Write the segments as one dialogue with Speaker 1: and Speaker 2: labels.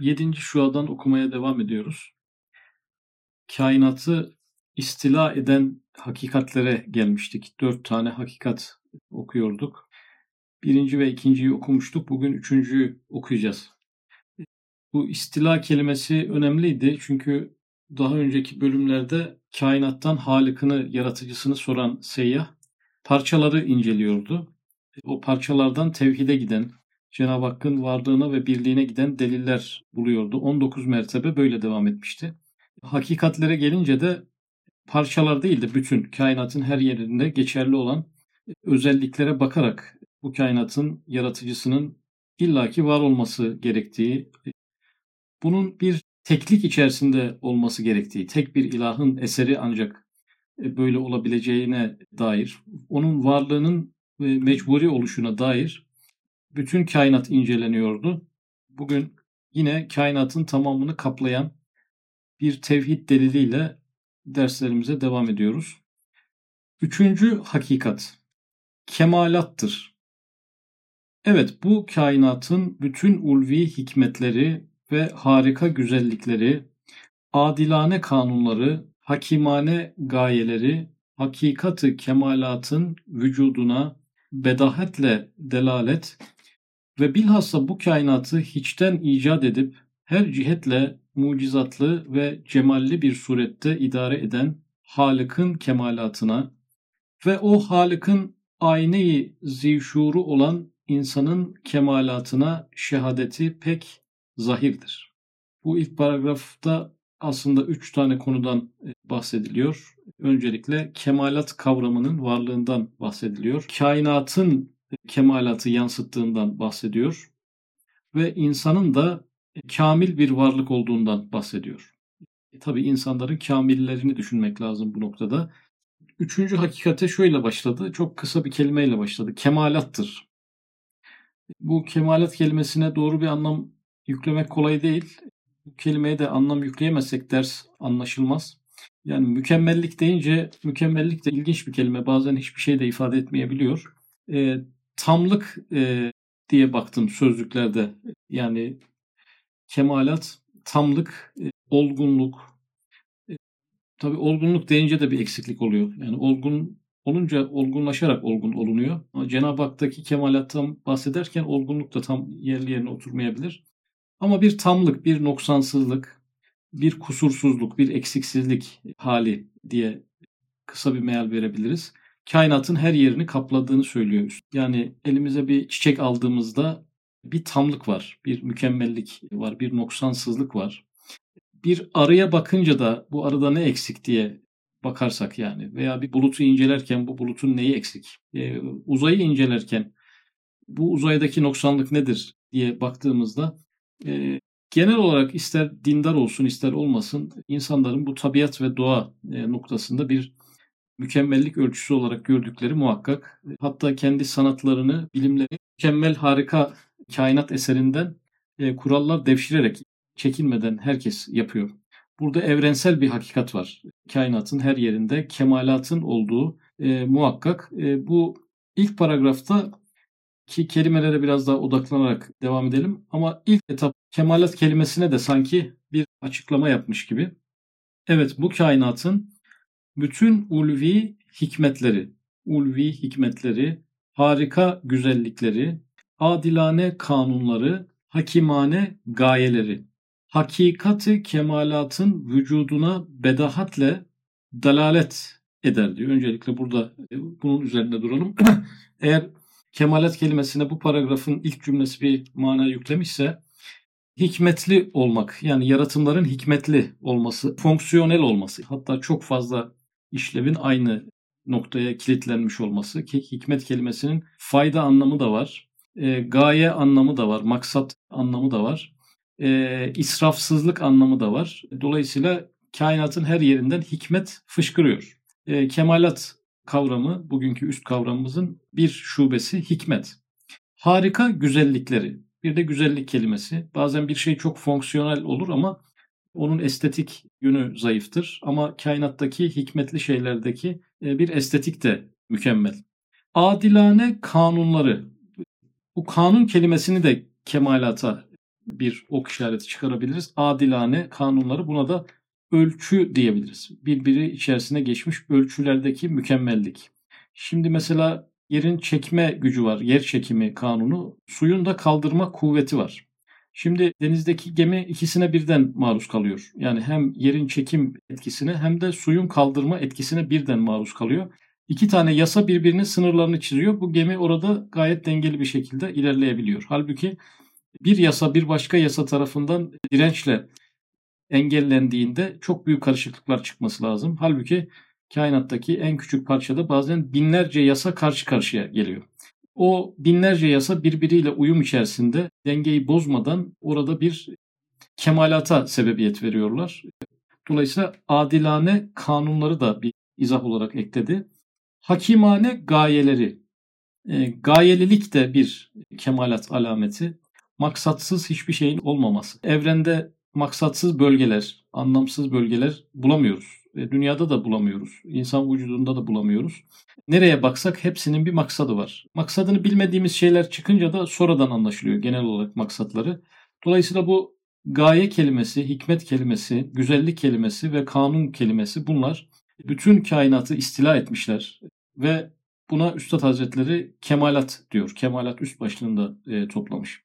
Speaker 1: 7. şuadan okumaya devam ediyoruz. Kainatı istila eden hakikatlere gelmiştik. Dört tane hakikat okuyorduk. Birinci ve ikinciyi okumuştuk. Bugün üçüncüyü okuyacağız. Bu istila kelimesi önemliydi çünkü daha önceki bölümlerde kainattan halikini, yaratıcısını soran seyyah parçaları inceliyordu. O parçalardan tevhide giden, Cenab-ı Hakk'ın varlığına ve birliğine giden deliller buluyordu. 19 mertebe böyle devam etmişti. Hakikatlere gelince de parçalar değil de bütün kainatın her yerinde geçerli olan özelliklere bakarak bu kainatın yaratıcısının illaki var olması gerektiği, bunun bir teklik içerisinde olması gerektiği, tek bir ilahın eseri ancak böyle olabileceğine dair, onun varlığının mecburi oluşuna dair bütün kainat inceleniyordu. Bugün yine kainatın tamamını kaplayan bir tevhid deliliyle derslerimize devam ediyoruz. Üçüncü hakikat kemalattır. Evet bu kainatın bütün ulvi hikmetleri ve harika güzellikleri, adilane kanunları, hakimane gayeleri, hakikatı kemalatın vücuduna bedahetle delalet ve bilhassa bu kainatı hiçten icat edip her cihetle mucizatlı ve cemalli bir surette idare eden Halık'ın kemalatına ve o Halık'ın ayneyi zişuru olan insanın kemalatına şehadeti pek zahirdir. Bu ilk paragrafta aslında üç tane konudan e, bahsediliyor. Öncelikle kemalat kavramının varlığından bahsediliyor. Kainatın kemalatı yansıttığından bahsediyor. Ve insanın da kamil bir varlık olduğundan bahsediyor. E, tabii insanların kamillerini düşünmek lazım bu noktada. Üçüncü hakikate şöyle başladı. Çok kısa bir kelimeyle başladı. Kemalattır. Bu kemalat kelimesine doğru bir anlam yüklemek kolay değil. Bu kelimeye de anlam yükleyemezsek ders anlaşılmaz. Yani mükemmellik deyince mükemmellik de ilginç bir kelime. Bazen hiçbir şey de ifade etmeyebiliyor. E, tamlık e, diye baktım sözlüklerde. Yani kemalat, tamlık, e, olgunluk. E, tabii olgunluk deyince de bir eksiklik oluyor. Yani olgun olunca olgunlaşarak olgun olunuyor. Ama Cenab-ı Hak'taki kemalattan bahsederken olgunluk da tam yerli yerine oturmayabilir. Ama bir tamlık, bir noksansızlık, bir kusursuzluk, bir eksiksizlik hali diye kısa bir meal verebiliriz. Kainatın her yerini kapladığını söylüyor. Yani elimize bir çiçek aldığımızda bir tamlık var, bir mükemmellik var, bir noksansızlık var. Bir arıya bakınca da bu arıda ne eksik diye bakarsak yani veya bir bulutu incelerken bu bulutun neyi eksik? Ee, uzayı incelerken bu uzaydaki noksanlık nedir diye baktığımızda e, genel olarak ister dindar olsun ister olmasın insanların bu tabiat ve doğa e, noktasında bir mükemmellik ölçüsü olarak gördükleri muhakkak. Hatta kendi sanatlarını, bilimleri mükemmel harika kainat eserinden e, kurallar devşirerek çekinmeden herkes yapıyor. Burada evrensel bir hakikat var. Kainatın her yerinde kemalatın olduğu e, muhakkak. E, bu ilk paragrafta ki kelimelere biraz daha odaklanarak devam edelim. Ama ilk etap kemalat kelimesine de sanki bir açıklama yapmış gibi. Evet bu kainatın bütün ulvi hikmetleri, ulvi hikmetleri, harika güzellikleri, adilane kanunları, hakimane gayeleri, hakikati kemalatın vücuduna bedahatle dalalet eder diyor. Öncelikle burada e, bunun üzerinde duralım. Eğer kemalat kelimesine bu paragrafın ilk cümlesi bir mana yüklemişse hikmetli olmak yani yaratımların hikmetli olması, fonksiyonel olması hatta çok fazla işlevin aynı noktaya kilitlenmiş olması hikmet kelimesinin fayda anlamı da var, e, gaye anlamı da var, maksat anlamı da var, e, israfsızlık anlamı da var. Dolayısıyla kainatın her yerinden hikmet fışkırıyor. E, kemalat kavramı, bugünkü üst kavramımızın bir şubesi hikmet. Harika güzellikleri. Bir de güzellik kelimesi. Bazen bir şey çok fonksiyonel olur ama onun estetik yönü zayıftır. Ama kainattaki hikmetli şeylerdeki e, bir estetik de mükemmel. Adilane kanunları. Bu kanun kelimesini de kemalata bir ok işareti çıkarabiliriz. Adilane kanunları buna da ölçü diyebiliriz. Birbiri içerisine geçmiş ölçülerdeki mükemmellik. Şimdi mesela yerin çekme gücü var. Yer çekimi kanunu. Suyun da kaldırma kuvveti var. Şimdi denizdeki gemi ikisine birden maruz kalıyor. Yani hem yerin çekim etkisine hem de suyun kaldırma etkisine birden maruz kalıyor. İki tane yasa birbirinin sınırlarını çiziyor. Bu gemi orada gayet dengeli bir şekilde ilerleyebiliyor. Halbuki bir yasa bir başka yasa tarafından dirençle engellendiğinde çok büyük karışıklıklar çıkması lazım. Halbuki kainattaki en küçük parçada bazen binlerce yasa karşı karşıya geliyor. O binlerce yasa birbiriyle uyum içerisinde dengeyi bozmadan orada bir kemalata sebebiyet veriyorlar. Dolayısıyla adilane kanunları da bir izah olarak ekledi. Hakimane gayeleri. E, gayelilik de bir kemalat alameti. Maksatsız hiçbir şeyin olmaması. Evrende maksatsız bölgeler, anlamsız bölgeler bulamıyoruz. E, dünyada da bulamıyoruz. İnsan vücudunda da bulamıyoruz. Nereye baksak hepsinin bir maksadı var. Maksadını bilmediğimiz şeyler çıkınca da sonradan anlaşılıyor genel olarak maksatları. Dolayısıyla bu gaye kelimesi, hikmet kelimesi, güzellik kelimesi ve kanun kelimesi bunlar bütün kainatı istila etmişler ve buna Üstad Hazretleri kemalat diyor. Kemalat üst başlığında e, toplamış.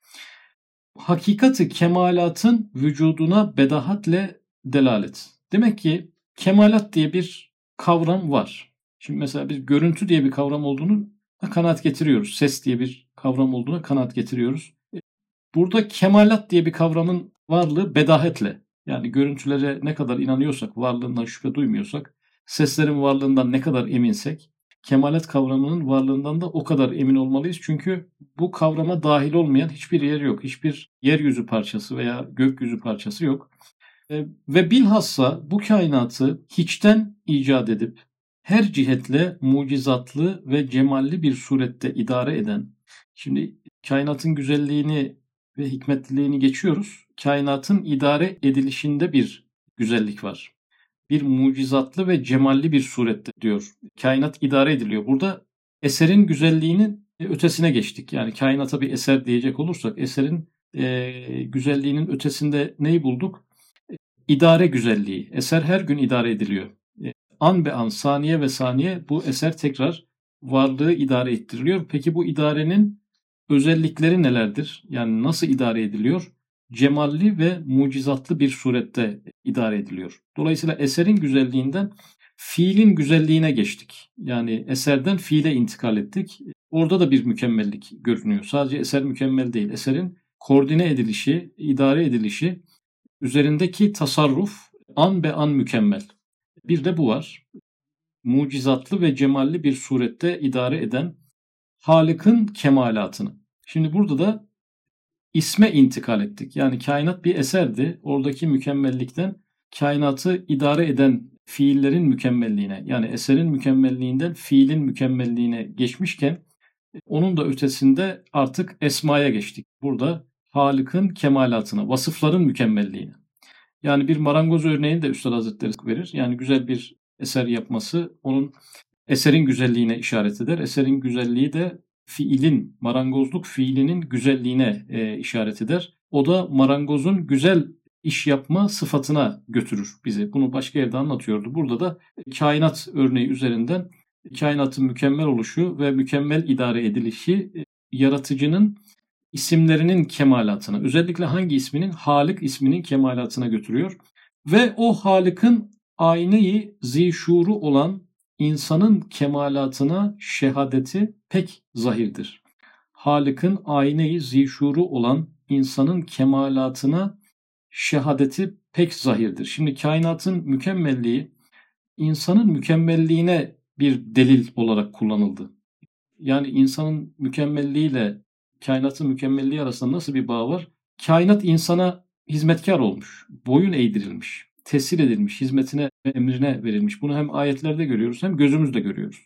Speaker 1: Hakikati kemalatın vücuduna bedahatle delalet. Demek ki kemalat diye bir kavram var. Şimdi mesela bir görüntü diye bir kavram olduğunu kanaat getiriyoruz. Ses diye bir kavram olduğuna kanaat getiriyoruz. Burada kemalat diye bir kavramın varlığı bedahetle yani görüntülere ne kadar inanıyorsak, varlığından şüphe duymuyorsak, seslerin varlığından ne kadar eminsek, kemalet kavramının varlığından da o kadar emin olmalıyız. Çünkü bu kavrama dahil olmayan hiçbir yer yok. Hiçbir yeryüzü parçası veya gökyüzü parçası yok. E, ve bilhassa bu kainatı hiçten icat edip her cihetle mucizatlı ve cemalli bir surette idare eden, şimdi kainatın güzelliğini ve hikmetliliğini geçiyoruz. Kainatın idare edilişinde bir güzellik var. Bir mucizatlı ve cemalli bir surette diyor. Kainat idare ediliyor. Burada eserin güzelliğinin ötesine geçtik. Yani kainata bir eser diyecek olursak eserin e, güzelliğinin ötesinde neyi bulduk? İdare güzelliği. Eser her gün idare ediliyor. E, an be an, saniye ve saniye bu eser tekrar varlığı idare ettiriliyor. Peki bu idarenin özellikleri nelerdir? Yani nasıl idare ediliyor? Cemalli ve mucizatlı bir surette idare ediliyor. Dolayısıyla eserin güzelliğinden fiilin güzelliğine geçtik. Yani eserden fiile intikal ettik. Orada da bir mükemmellik görünüyor. Sadece eser mükemmel değil. Eserin koordine edilişi, idare edilişi üzerindeki tasarruf an be an mükemmel. Bir de bu var. Mucizatlı ve cemalli bir surette idare eden Halık'ın kemalatını. Şimdi burada da isme intikal ettik. Yani kainat bir eserdi. Oradaki mükemmellikten kainatı idare eden fiillerin mükemmelliğine yani eserin mükemmelliğinden fiilin mükemmelliğine geçmişken onun da ötesinde artık esmaya geçtik. Burada Halık'ın kemalatına, vasıfların mükemmelliğine. Yani bir marangoz örneğini de Üstad Hazretleri verir. Yani güzel bir eser yapması onun eserin güzelliğine işaret eder. Eserin güzelliği de fiilin, marangozluk fiilinin güzelliğine e, işaret eder. O da marangozun güzel iş yapma sıfatına götürür bizi. Bunu başka yerde anlatıyordu. Burada da kainat örneği üzerinden kainatın mükemmel oluşu ve mükemmel idare edilişi e, yaratıcının isimlerinin kemalatına, özellikle hangi isminin? Halik isminin kemalatına götürüyor. Ve o Halık'ın ayneyi zişuru olan insanın kemalatına şehadeti pek zahirdir. Halık'ın ayneyi zişuru olan insanın kemalatına şehadeti pek zahirdir. Şimdi kainatın mükemmelliği insanın mükemmelliğine bir delil olarak kullanıldı. Yani insanın mükemmelliğiyle kainatın mükemmelliği arasında nasıl bir bağ var? Kainat insana hizmetkar olmuş, boyun eğdirilmiş, tesir edilmiş, hizmetine ve emrine verilmiş. Bunu hem ayetlerde görüyoruz hem gözümüzde görüyoruz.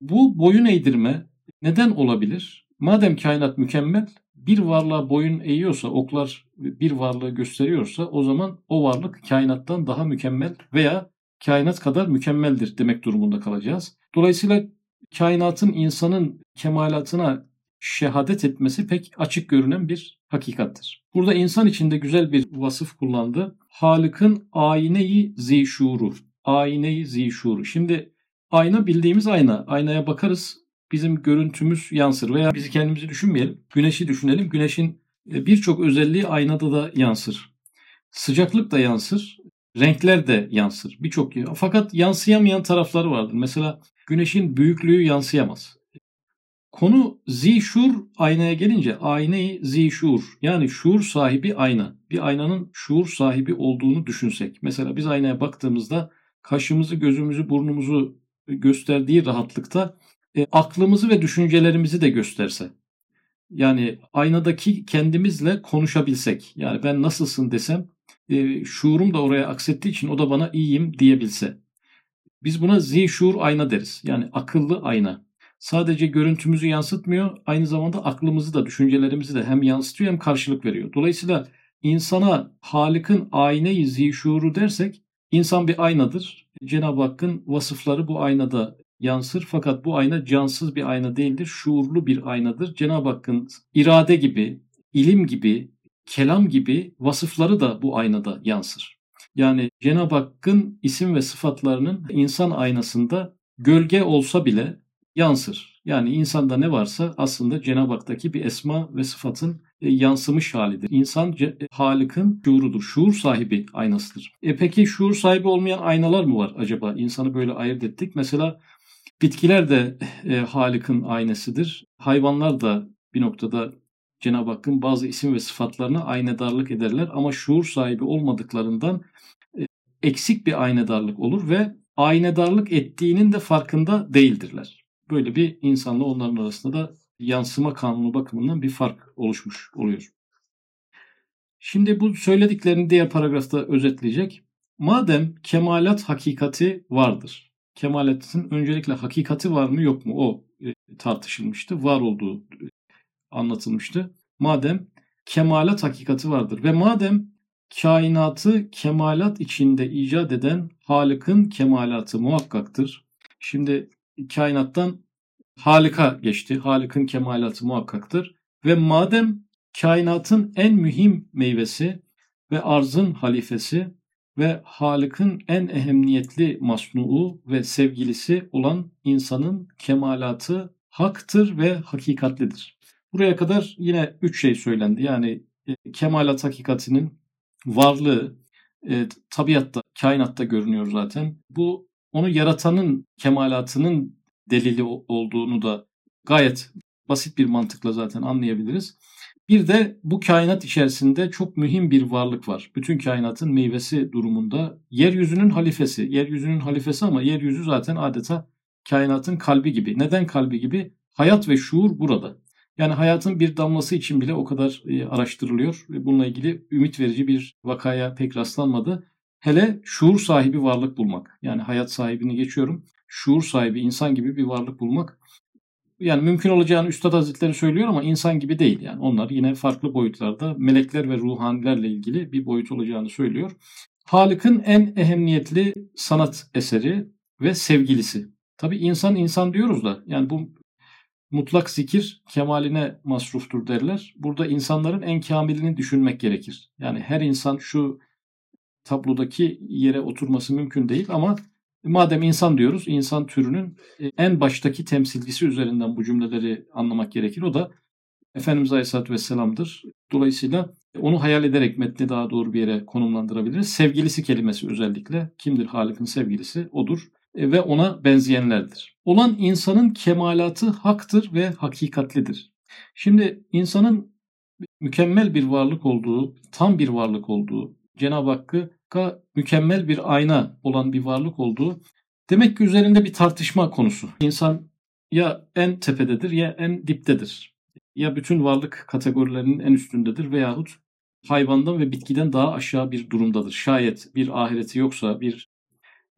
Speaker 1: Bu boyun eğdirme neden olabilir? Madem kainat mükemmel, bir varlığa boyun eğiyorsa, oklar bir varlığı gösteriyorsa o zaman o varlık kainattan daha mükemmel veya kainat kadar mükemmeldir demek durumunda kalacağız. Dolayısıyla kainatın insanın kemalatına şehadet etmesi pek açık görünen bir hakikattir. Burada insan içinde güzel bir vasıf kullandı. Halık'ın ayneyi zişuru. Ayneyi zişuru. Şimdi ayna bildiğimiz ayna. Aynaya bakarız bizim görüntümüz yansır veya bizi kendimizi düşünmeyelim. Güneşi düşünelim. Güneşin e, birçok özelliği aynada da yansır. Sıcaklık da yansır. Renkler de yansır. Birçok fakat yansıyamayan tarafları vardır. Mesela güneşin büyüklüğü yansıyamaz. Konu zişur aynaya gelince ayneyi zişur yani şuur sahibi ayna. Bir aynanın şuur sahibi olduğunu düşünsek. Mesela biz aynaya baktığımızda kaşımızı, gözümüzü, burnumuzu gösterdiği rahatlıkta e, aklımızı ve düşüncelerimizi de gösterse. Yani aynadaki kendimizle konuşabilsek. Yani ben nasılsın desem e, şuurum da oraya aksettiği için o da bana iyiyim diyebilse. Biz buna zişur ayna deriz. Yani akıllı ayna sadece görüntümüzü yansıtmıyor, aynı zamanda aklımızı da, düşüncelerimizi de hem yansıtıyor hem karşılık veriyor. Dolayısıyla insana Halık'ın ayneyi zişuru dersek, insan bir aynadır. Cenab-ı Hakk'ın vasıfları bu aynada yansır fakat bu ayna cansız bir ayna değildir, şuurlu bir aynadır. Cenab-ı Hakk'ın irade gibi, ilim gibi, kelam gibi vasıfları da bu aynada yansır. Yani Cenab-ı Hakk'ın isim ve sıfatlarının insan aynasında gölge olsa bile yansır. Yani insanda ne varsa aslında Cenab-ı Hak'taki bir esma ve sıfatın e, yansımış halidir. İnsan e, Halık'ın şuurudur. Şuur sahibi aynasıdır. E peki şuur sahibi olmayan aynalar mı var acaba? İnsanı böyle ayırt ettik. Mesela bitkiler de e, Halık'ın aynasıdır. Hayvanlar da bir noktada Cenab-ı Hakk'ın bazı isim ve sıfatlarına aynedarlık ederler ama şuur sahibi olmadıklarından e, eksik bir aynedarlık olur ve aynedarlık ettiğinin de farkında değildirler böyle bir insanla onların arasında da yansıma kanunu bakımından bir fark oluşmuş oluyor. Şimdi bu söylediklerini diğer paragrafta özetleyecek. Madem kemalat hakikati vardır. Kemalatın öncelikle hakikati var mı yok mu o e, tartışılmıştı. Var olduğu e, anlatılmıştı. Madem kemalat hakikati vardır ve madem kainatı kemalat içinde icat eden Halık'ın kemalatı muhakkaktır. Şimdi kainattan Halika geçti. Halık'ın kemalatı muhakkaktır. Ve madem kainatın en mühim meyvesi ve arzın halifesi ve Halık'ın en ehemmiyetli masnuu ve sevgilisi olan insanın kemalatı haktır ve hakikatlidir. Buraya kadar yine üç şey söylendi. Yani e, kemalat hakikatinin varlığı e, tabiatta, kainatta görünüyor zaten. Bu onu yaratanın kemalatının delili olduğunu da gayet basit bir mantıkla zaten anlayabiliriz. Bir de bu kainat içerisinde çok mühim bir varlık var. Bütün kainatın meyvesi durumunda yeryüzünün halifesi. Yeryüzünün halifesi ama yeryüzü zaten adeta kainatın kalbi gibi. Neden kalbi gibi? Hayat ve şuur burada. Yani hayatın bir damlası için bile o kadar e, araştırılıyor. Bununla ilgili ümit verici bir vakaya pek rastlanmadı. Hele şuur sahibi varlık bulmak. Yani hayat sahibini geçiyorum şuur sahibi insan gibi bir varlık bulmak yani mümkün olacağını Üstad Hazretleri söylüyor ama insan gibi değil. Yani onlar yine farklı boyutlarda melekler ve ruhanilerle ilgili bir boyut olacağını söylüyor. Halık'ın en ehemmiyetli sanat eseri ve sevgilisi. Tabi insan insan diyoruz da yani bu mutlak zikir kemaline masruftur derler. Burada insanların en kamilini düşünmek gerekir. Yani her insan şu tablodaki yere oturması mümkün değil ama Madem insan diyoruz, insan türünün e, en baştaki temsilcisi üzerinden bu cümleleri anlamak gerekir. O da Efendimiz Aleyhisselatü Vesselam'dır. Dolayısıyla onu hayal ederek metni daha doğru bir yere konumlandırabiliriz. Sevgilisi kelimesi özellikle. Kimdir Halık'ın sevgilisi? Odur. E, ve ona benzeyenlerdir. Olan insanın kemalatı haktır ve hakikatlidir. Şimdi insanın mükemmel bir varlık olduğu, tam bir varlık olduğu, Cenab-ı Hakka mükemmel bir ayna olan bir varlık olduğu demek ki üzerinde bir tartışma konusu. İnsan ya en tepededir ya en diptedir. Ya bütün varlık kategorilerinin en üstündedir veyahut hayvandan ve bitkiden daha aşağı bir durumdadır. Şayet bir ahireti yoksa bir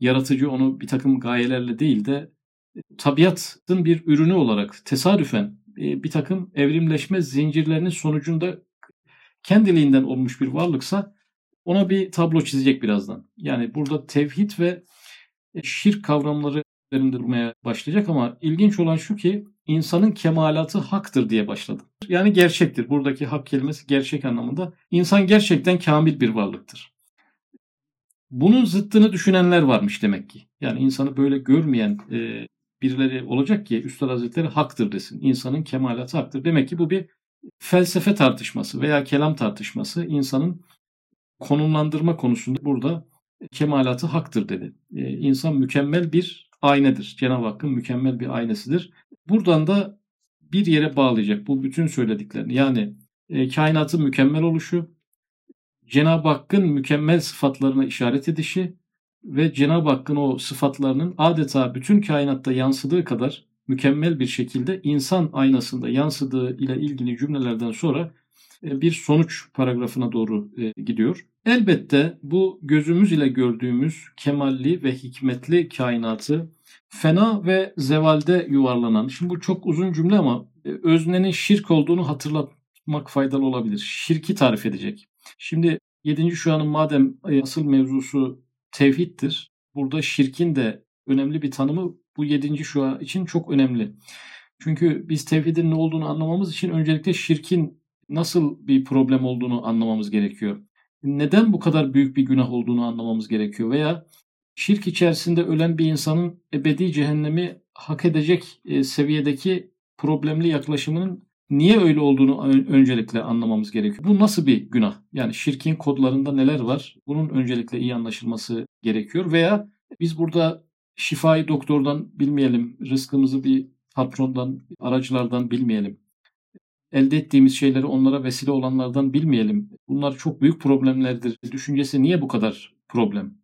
Speaker 1: yaratıcı onu bir takım gayelerle değil de tabiatın bir ürünü olarak tesadüfen e, bir takım evrimleşme zincirlerinin sonucunda kendiliğinden olmuş bir varlıksa ona bir tablo çizecek birazdan. Yani burada tevhid ve şirk kavramları üzerinde durmaya başlayacak ama ilginç olan şu ki insanın kemalatı haktır diye başladım. Yani gerçektir. Buradaki hak kelimesi gerçek anlamında. İnsan gerçekten kamil bir varlıktır. Bunun zıttını düşünenler varmış demek ki. Yani insanı böyle görmeyen e, birileri olacak ki Üstad Hazretleri haktır desin. İnsanın kemalatı haktır. Demek ki bu bir felsefe tartışması veya kelam tartışması. insanın konumlandırma konusunda burada kemalatı haktır dedi. E, insan mükemmel bir aynedir. Cenab-ı Hakk'ın mükemmel bir aynasıdır. Buradan da bir yere bağlayacak bu bütün söylediklerini. Yani e, kainatın mükemmel oluşu, Cenab-ı Hakk'ın mükemmel sıfatlarına işaret edişi ve Cenab-ı Hakk'ın o sıfatlarının adeta bütün kainatta yansıdığı kadar mükemmel bir şekilde insan aynasında yansıdığı ile ilgili cümlelerden sonra bir sonuç paragrafına doğru e, gidiyor. Elbette bu gözümüz ile gördüğümüz kemalli ve hikmetli kainatı fena ve zevalde yuvarlanan. Şimdi bu çok uzun cümle ama e, öznenin şirk olduğunu hatırlatmak faydalı olabilir. Şirki tarif edecek. Şimdi 7. şuanın madem asıl mevzusu tevhiddir. Burada şirkin de önemli bir tanımı bu 7. şua için çok önemli. Çünkü biz tevhidin ne olduğunu anlamamız için öncelikle şirkin nasıl bir problem olduğunu anlamamız gerekiyor. Neden bu kadar büyük bir günah olduğunu anlamamız gerekiyor veya şirk içerisinde ölen bir insanın ebedi cehennemi hak edecek e, seviyedeki problemli yaklaşımının niye öyle olduğunu öncelikle anlamamız gerekiyor. Bu nasıl bir günah? Yani şirkin kodlarında neler var? Bunun öncelikle iyi anlaşılması gerekiyor veya biz burada şifayı doktordan bilmeyelim, rızkımızı bir patrondan, aracılardan bilmeyelim. Elde ettiğimiz şeyleri onlara vesile olanlardan bilmeyelim. Bunlar çok büyük problemlerdir. Düşüncesi niye bu kadar problem?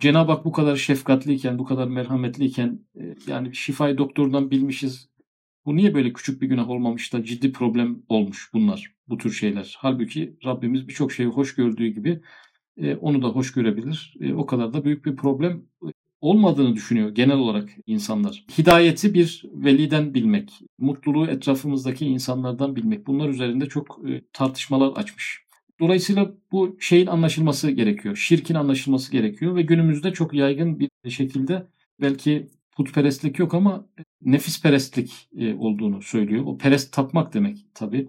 Speaker 1: Cenab-ı Hak bu kadar şefkatliyken, bu kadar merhametliyken e, yani şifayı doktordan bilmişiz. Bu niye böyle küçük bir günah olmamış da ciddi problem olmuş bunlar, bu tür şeyler. Halbuki Rabbimiz birçok şeyi hoş gördüğü gibi e, onu da hoş görebilir. E, o kadar da büyük bir problem olmadığını düşünüyor genel olarak insanlar. Hidayeti bir veliden bilmek, mutluluğu etrafımızdaki insanlardan bilmek. Bunlar üzerinde çok tartışmalar açmış. Dolayısıyla bu şeyin anlaşılması gerekiyor. Şirkin anlaşılması gerekiyor ve günümüzde çok yaygın bir şekilde belki putperestlik yok ama nefisperestlik e, olduğunu söylüyor. O perest tapmak demek tabi.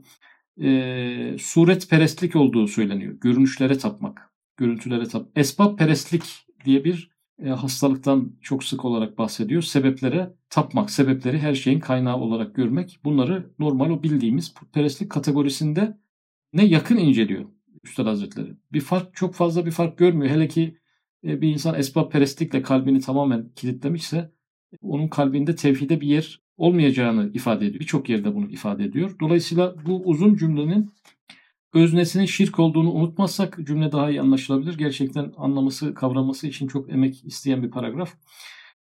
Speaker 1: E, suret perestlik olduğu söyleniyor. Görünüşlere tapmak, görüntülere tap. Esbab perestlik diye bir e, hastalıktan çok sık olarak bahsediyor. Sebeplere tapmak, sebepleri her şeyin kaynağı olarak görmek. Bunları normal o bildiğimiz putperestlik kategorisinde ne yakın inceliyor. Üstad Hazretleri. Bir fark çok fazla bir fark görmüyor. Hele ki e, bir insan esbab perestlikle kalbini tamamen kilitlemişse onun kalbinde tevhide bir yer olmayacağını ifade ediyor. Birçok yerde bunu ifade ediyor. Dolayısıyla bu uzun cümlenin öznesinin şirk olduğunu unutmazsak cümle daha iyi anlaşılabilir. Gerçekten anlaması, kavraması için çok emek isteyen bir paragraf.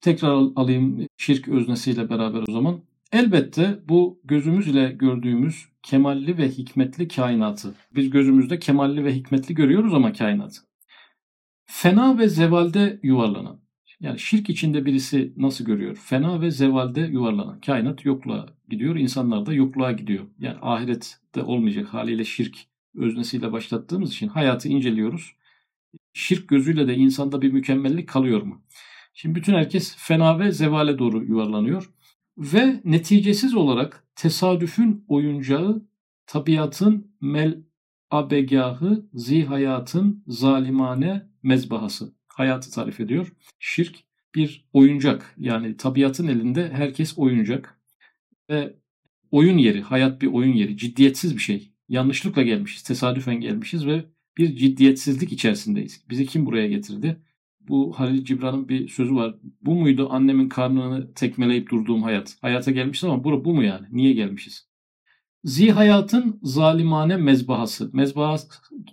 Speaker 1: Tekrar alayım şirk öznesiyle beraber o zaman. Elbette bu gözümüz ile gördüğümüz kemalli ve hikmetli kainatı. Biz gözümüzde kemalli ve hikmetli görüyoruz ama kainatı. Fena ve zevalde yuvarlanan. Yani şirk içinde birisi nasıl görüyor? Fena ve zevalde yuvarlanan. Kainat yokluğa gidiyor, insanlar da yokluğa gidiyor. Yani ahirette olmayacak haliyle şirk öznesiyle başlattığımız için hayatı inceliyoruz. Şirk gözüyle de insanda bir mükemmellik kalıyor mu? Şimdi bütün herkes fena ve zevale doğru yuvarlanıyor. Ve neticesiz olarak tesadüfün oyuncağı, tabiatın mel abegahı, zihayatın zalimane mezbahası. Hayatı tarif ediyor. Şirk bir oyuncak. Yani tabiatın elinde herkes oyuncak. Ve oyun yeri, hayat bir oyun yeri. Ciddiyetsiz bir şey. Yanlışlıkla gelmişiz, tesadüfen gelmişiz ve bir ciddiyetsizlik içerisindeyiz. Bizi kim buraya getirdi? bu Halil Cibran'ın bir sözü var. Bu muydu annemin karnını tekmeleyip durduğum hayat? Hayata gelmişiz ama bu, bu mu yani? Niye gelmişiz? Zihayatın zalimane mezbahası. Mezbaha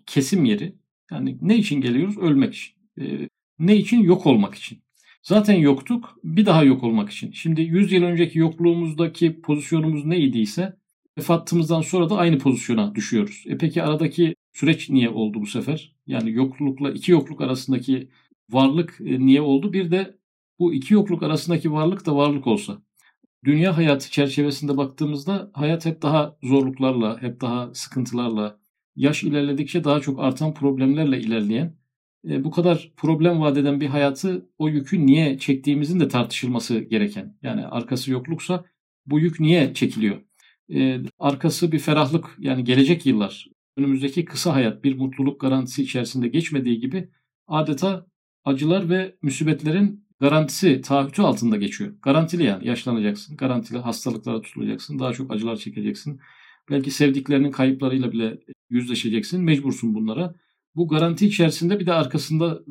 Speaker 1: kesim yeri. Yani ne için geliyoruz? Ölmek için. Ee, ne için? Yok olmak için. Zaten yoktuk. Bir daha yok olmak için. Şimdi 100 yıl önceki yokluğumuzdaki pozisyonumuz neydiyse vefatımızdan sonra da aynı pozisyona düşüyoruz. E peki aradaki süreç niye oldu bu sefer? Yani yoklukla iki yokluk arasındaki varlık e, niye oldu? Bir de bu iki yokluk arasındaki varlık da varlık olsa. Dünya hayatı çerçevesinde baktığımızda hayat hep daha zorluklarla, hep daha sıkıntılarla, yaş ilerledikçe daha çok artan problemlerle ilerleyen, e, bu kadar problem vadeden bir hayatı o yükü niye çektiğimizin de tartışılması gereken. Yani arkası yokluksa Bu yük niye çekiliyor? Ee, arkası bir ferahlık yani gelecek yıllar, önümüzdeki kısa hayat bir mutluluk garantisi içerisinde geçmediği gibi adeta acılar ve musibetlerin garantisi, taahhütü altında geçiyor. Garantili yani yaşlanacaksın, garantili hastalıklara tutulacaksın, daha çok acılar çekeceksin. Belki sevdiklerinin kayıplarıyla bile yüzleşeceksin, mecbursun bunlara. Bu garanti içerisinde bir de arkasında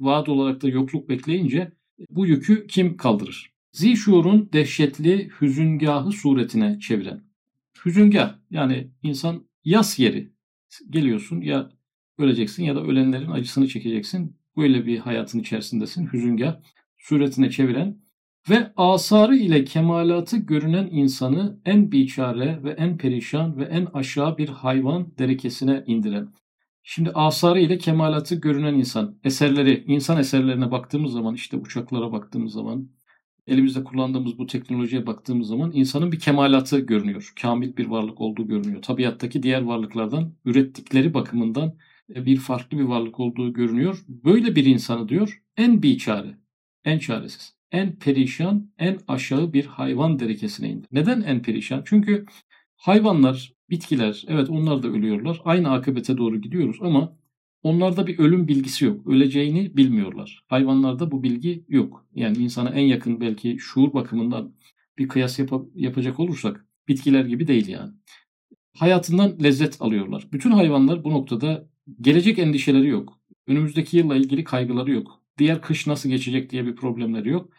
Speaker 1: vaat olarak da yokluk bekleyince bu yükü kim kaldırır? Zişur'un dehşetli hüzüngahı suretine çeviren. Hüzüngah yani insan yas yeri. Geliyorsun ya öleceksin ya da ölenlerin acısını çekeceksin. Böyle bir hayatın içerisindesin. Hüzüngah suretine çeviren ve asarı ile kemalatı görünen insanı en biçare ve en perişan ve en aşağı bir hayvan derekesine indiren. Şimdi asarı ile kemalatı görünen insan, eserleri, insan eserlerine baktığımız zaman, işte uçaklara baktığımız zaman, elimizde kullandığımız bu teknolojiye baktığımız zaman insanın bir kemalatı görünüyor. Kamil bir varlık olduğu görünüyor. Tabiattaki diğer varlıklardan ürettikleri bakımından e, bir farklı bir varlık olduğu görünüyor. Böyle bir insanı diyor en biçare, en çaresiz, en perişan, en aşağı bir hayvan derekesine indi. Neden en perişan? Çünkü hayvanlar, bitkiler, evet onlar da ölüyorlar. Aynı akıbete doğru gidiyoruz ama onlarda bir ölüm bilgisi yok. Öleceğini bilmiyorlar. Hayvanlarda bu bilgi yok. Yani insana en yakın belki şuur bakımından bir kıyas yap- yapacak olursak bitkiler gibi değil yani. Hayatından lezzet alıyorlar. Bütün hayvanlar bu noktada gelecek endişeleri yok. Önümüzdeki yılla ilgili kaygıları yok diğer kış nasıl geçecek diye bir problemleri yok.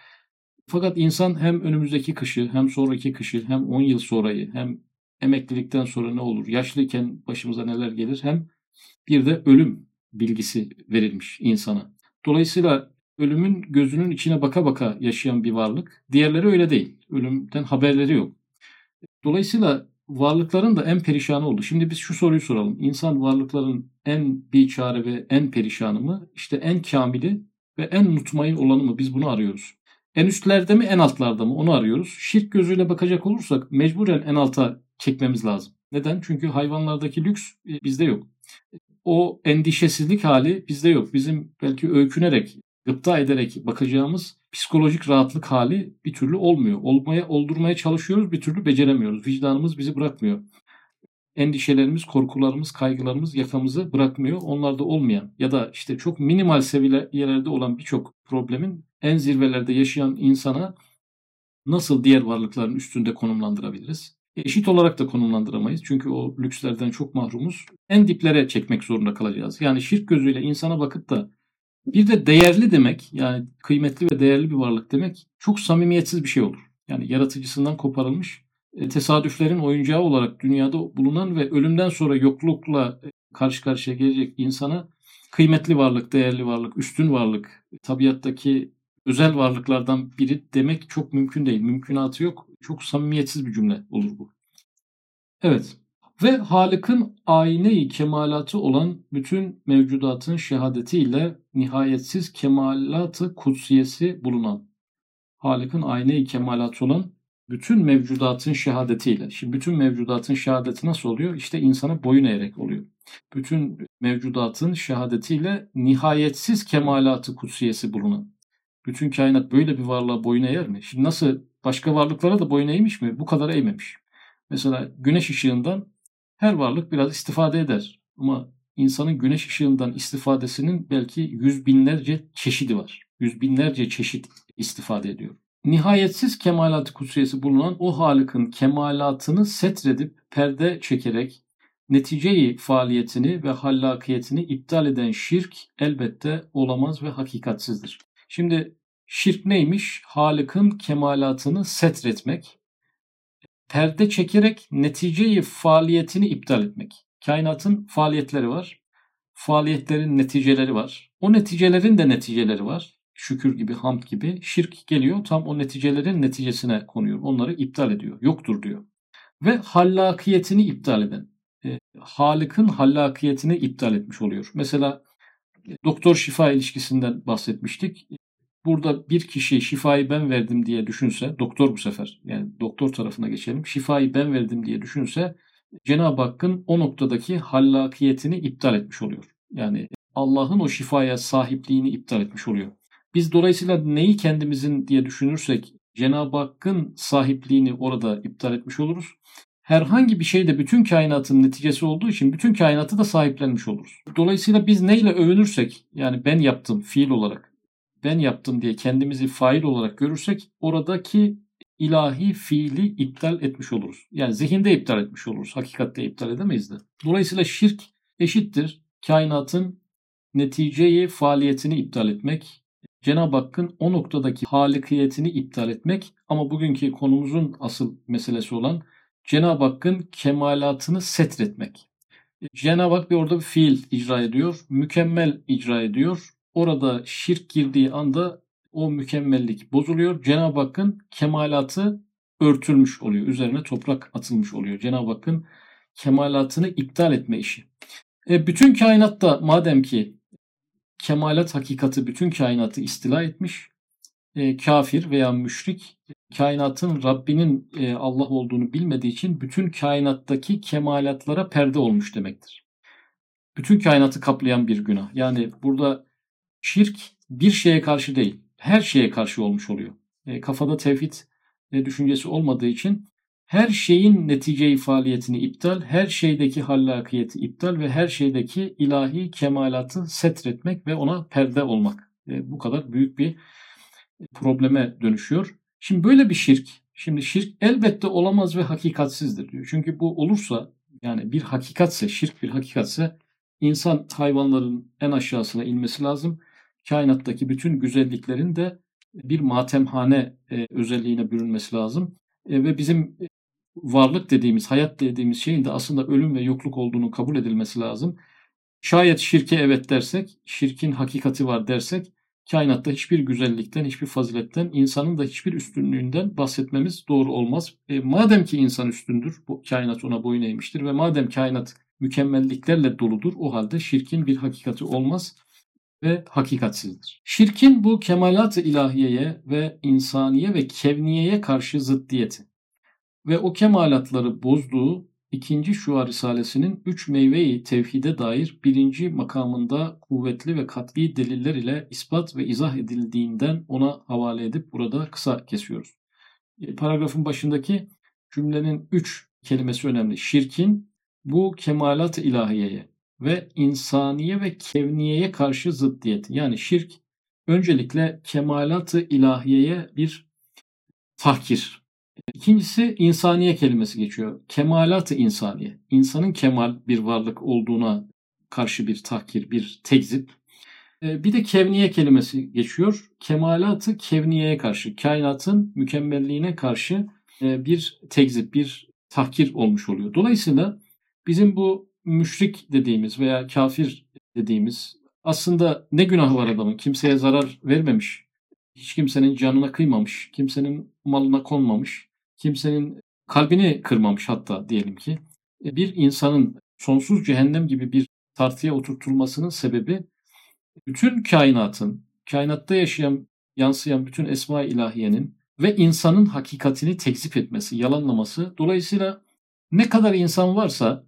Speaker 1: Fakat insan hem önümüzdeki kışı hem sonraki kışı hem 10 yıl sonrayı hem emeklilikten sonra ne olur, yaşlıyken başımıza neler gelir hem bir de ölüm bilgisi verilmiş insana. Dolayısıyla ölümün gözünün içine baka baka yaşayan bir varlık. Diğerleri öyle değil. Ölümden haberleri yok. Dolayısıyla varlıkların da en perişanı oldu. Şimdi biz şu soruyu soralım. İnsan varlıkların en biçare ve en perişanı mı? İşte en kamili ve en mutmain olanı mı? Biz bunu arıyoruz. En üstlerde mi en altlarda mı? Onu arıyoruz. Şirk gözüyle bakacak olursak mecburen en alta çekmemiz lazım. Neden? Çünkü hayvanlardaki lüks e, bizde yok. O endişesizlik hali bizde yok. Bizim belki öykünerek, gıpta ederek bakacağımız psikolojik rahatlık hali bir türlü olmuyor. Olmaya, oldurmaya çalışıyoruz, bir türlü beceremiyoruz. Vicdanımız bizi bırakmıyor endişelerimiz, korkularımız, kaygılarımız yakamızı bırakmıyor. Onlarda olmayan ya da işte çok minimal seviyelerde olan birçok problemin en zirvelerde yaşayan insana nasıl diğer varlıkların üstünde konumlandırabiliriz? Eşit olarak da konumlandıramayız. Çünkü o lükslerden çok mahrumuz. En diplere çekmek zorunda kalacağız. Yani şirk gözüyle insana bakıp da bir de değerli demek yani kıymetli ve değerli bir varlık demek çok samimiyetsiz bir şey olur. Yani yaratıcısından koparılmış e, tesadüflerin oyuncağı olarak dünyada bulunan ve ölümden sonra yoklukla e, karşı karşıya gelecek insana kıymetli varlık, değerli varlık, üstün varlık, tabiattaki özel varlıklardan biri demek çok mümkün değil. Mümkünatı yok. Çok samimiyetsiz bir cümle olur bu. Evet. Ve Halık'ın ayneyi kemalatı olan bütün mevcudatın şehadetiyle nihayetsiz kemalatı kutsiyesi bulunan Halık'ın ayneyi kemalatı olan bütün mevcudatın şehadetiyle. Şimdi bütün mevcudatın şehadeti nasıl oluyor? İşte insana boyun eğerek oluyor. Bütün mevcudatın şehadetiyle nihayetsiz kemalatı kutsiyesi bulunan. Bütün kainat böyle bir varlığa boyun eğer mi? Şimdi nasıl başka varlıklara da boyun eğmiş mi? Bu kadar eğmemiş. Mesela güneş ışığından her varlık biraz istifade eder. Ama insanın güneş ışığından istifadesinin belki yüz binlerce çeşidi var. Yüz binlerce çeşit istifade ediyor nihayetsiz kemalat kutsiyesi bulunan o Halık'ın kemalatını setredip perde çekerek neticeyi faaliyetini ve hallakiyetini iptal eden şirk elbette olamaz ve hakikatsizdir. Şimdi şirk neymiş? Halık'ın kemalatını setretmek, perde çekerek neticeyi faaliyetini iptal etmek. Kainatın faaliyetleri var. Faaliyetlerin neticeleri var. O neticelerin de neticeleri var şükür gibi, hamd gibi şirk geliyor tam o neticelerin neticesine konuyor. Onları iptal ediyor. Yoktur diyor. Ve hallakiyetini iptal eden, e, Halık'ın hallakiyetini iptal etmiş oluyor. Mesela doktor şifa ilişkisinden bahsetmiştik. Burada bir kişi şifayı ben verdim diye düşünse, doktor bu sefer yani doktor tarafına geçelim. Şifayı ben verdim diye düşünse Cenab-ı Hakk'ın o noktadaki hallakiyetini iptal etmiş oluyor. Yani Allah'ın o şifaya sahipliğini iptal etmiş oluyor. Biz dolayısıyla neyi kendimizin diye düşünürsek Cenab-ı Hakk'ın sahipliğini orada iptal etmiş oluruz. Herhangi bir şey de bütün kainatın neticesi olduğu için bütün kainatı da sahiplenmiş oluruz. Dolayısıyla biz neyle övünürsek yani ben yaptım fiil olarak ben yaptım diye kendimizi fail olarak görürsek oradaki ilahi fiili iptal etmiş oluruz. Yani zihinde iptal etmiş oluruz. Hakikatte iptal edemeyiz de. Dolayısıyla şirk eşittir kainatın neticeyi faaliyetini iptal etmek, Cenab-ı Hakk'ın o noktadaki halikiyetini iptal etmek ama bugünkü konumuzun asıl meselesi olan Cenab-ı Hakk'ın kemalatını setretmek. Cenab-ı Hak bir orada bir fiil icra ediyor, mükemmel icra ediyor. Orada şirk girdiği anda o mükemmellik bozuluyor. Cenab-ı Hakk'ın kemalatı örtülmüş oluyor. Üzerine toprak atılmış oluyor. Cenab-ı Hakk'ın kemalatını iptal etme işi. E, bütün kainatta madem ki kemalat hakikati bütün kainatı istila etmiş, e, kafir veya müşrik kainatın Rabbinin e, Allah olduğunu bilmediği için bütün kainattaki kemalatlara perde olmuş demektir. Bütün kainatı kaplayan bir günah. Yani burada şirk bir şeye karşı değil, her şeye karşı olmuş oluyor. E, kafada tevhid e, düşüncesi olmadığı için her şeyin netice faaliyetini iptal, her şeydeki hallakiyeti iptal ve her şeydeki ilahi kemalatı setretmek ve ona perde olmak. E, bu kadar büyük bir probleme dönüşüyor. Şimdi böyle bir şirk, şimdi şirk elbette olamaz ve hakikatsizdir diyor. Çünkü bu olursa yani bir hakikatse, şirk bir hakikatse insan hayvanların en aşağısına inmesi lazım. Kainattaki bütün güzelliklerin de bir matemhane e, özelliğine bürünmesi lazım. E, ve bizim varlık dediğimiz, hayat dediğimiz şeyin de aslında ölüm ve yokluk olduğunu kabul edilmesi lazım. Şayet şirke evet dersek, şirkin hakikati var dersek, kainatta hiçbir güzellikten, hiçbir faziletten, insanın da hiçbir üstünlüğünden bahsetmemiz doğru olmaz. E, madem ki insan üstündür, bu kainat ona boyun eğmiştir ve madem kainat mükemmelliklerle doludur, o halde şirkin bir hakikati olmaz ve hakikatsizdir. Şirkin bu kemalat-ı ilahiyeye ve insaniye ve kevniyeye karşı zıddiyeti ve o kemalatları bozduğu ikinci Şua Risalesi'nin üç meyveyi tevhide dair birinci makamında kuvvetli ve kat'i deliller ile ispat ve izah edildiğinden ona havale edip burada kısa kesiyoruz. E, paragrafın başındaki cümlenin üç kelimesi önemli. Şirkin bu kemalat ilahiyeye ve insaniye ve kevniyeye karşı zıddiyeti. Yani şirk öncelikle kemalat-ı ilahiyeye bir tahkir, İkincisi insaniye kelimesi geçiyor. Kemalat-ı insaniye. İnsanın kemal bir varlık olduğuna karşı bir tahkir, bir tekzip. Ee, bir de kevniye kelimesi geçiyor. Kemalat-ı kevniyeye karşı, kainatın mükemmelliğine karşı e, bir tekzip, bir tahkir olmuş oluyor. Dolayısıyla bizim bu müşrik dediğimiz veya kafir dediğimiz aslında ne günah var adamın? Kimseye zarar vermemiş. Hiç kimsenin canına kıymamış. Kimsenin malına konmamış kimsenin kalbini kırmamış hatta diyelim ki. E, bir insanın sonsuz cehennem gibi bir tartıya oturtulmasının sebebi bütün kainatın, kainatta yaşayan, yansıyan bütün esma ilahiyenin ve insanın hakikatini tekzip etmesi, yalanlaması. Dolayısıyla ne kadar insan varsa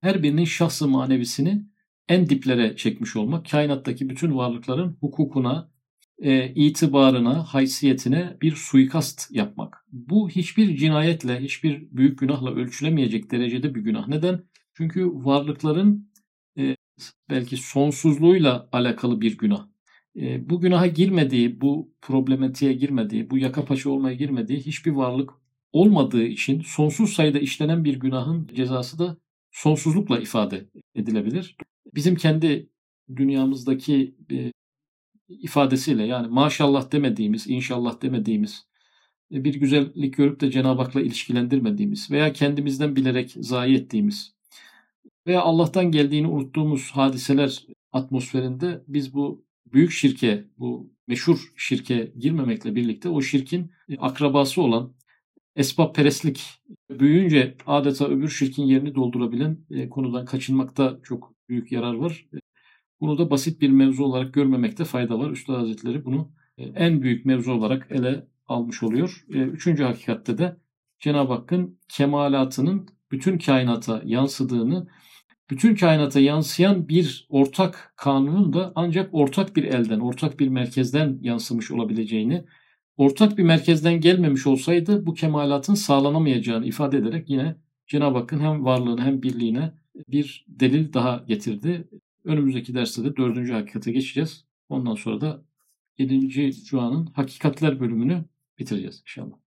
Speaker 1: her birinin şahsı manevisini en diplere çekmiş olmak, kainattaki bütün varlıkların hukukuna, e, itibarına, haysiyetine bir suikast yapmak. Bu hiçbir cinayetle, hiçbir büyük günahla ölçülemeyecek derecede bir günah. Neden? Çünkü varlıkların e, belki sonsuzluğuyla alakalı bir günah. E, bu günaha girmediği, bu problematiğe girmediği, bu yaka paça olmaya girmediği hiçbir varlık olmadığı için sonsuz sayıda işlenen bir günahın cezası da sonsuzlukla ifade edilebilir. Bizim kendi dünyamızdaki e, ifadesiyle yani maşallah demediğimiz, inşallah demediğimiz, e, bir güzellik görüp de Cenab-ı Hak'la ilişkilendirmediğimiz veya kendimizden bilerek zayi ettiğimiz veya Allah'tan geldiğini unuttuğumuz hadiseler atmosferinde biz bu büyük şirke, bu meşhur şirke girmemekle birlikte o şirkin e, akrabası olan esbab perestlik büyüyünce adeta öbür şirkin yerini doldurabilen e, konudan kaçınmakta çok büyük yarar var. Bunu da basit bir mevzu olarak görmemekte fayda var. Üstad Hazretleri bunu e, en büyük mevzu olarak ele almış oluyor. E, üçüncü hakikatte de Cenab-ı Hakk'ın kemalatının bütün kainata yansıdığını, bütün kainata yansıyan bir ortak kanunun da ancak ortak bir elden, ortak bir merkezden yansımış olabileceğini, ortak bir merkezden gelmemiş olsaydı bu kemalatın sağlanamayacağını ifade ederek yine Cenab-ı Hakk'ın hem varlığına hem birliğine bir delil daha getirdi. Önümüzdeki derste de dördüncü hakikate geçeceğiz. Ondan sonra da yedinci cuanın hakikatler bölümünü bitireceğiz inşallah.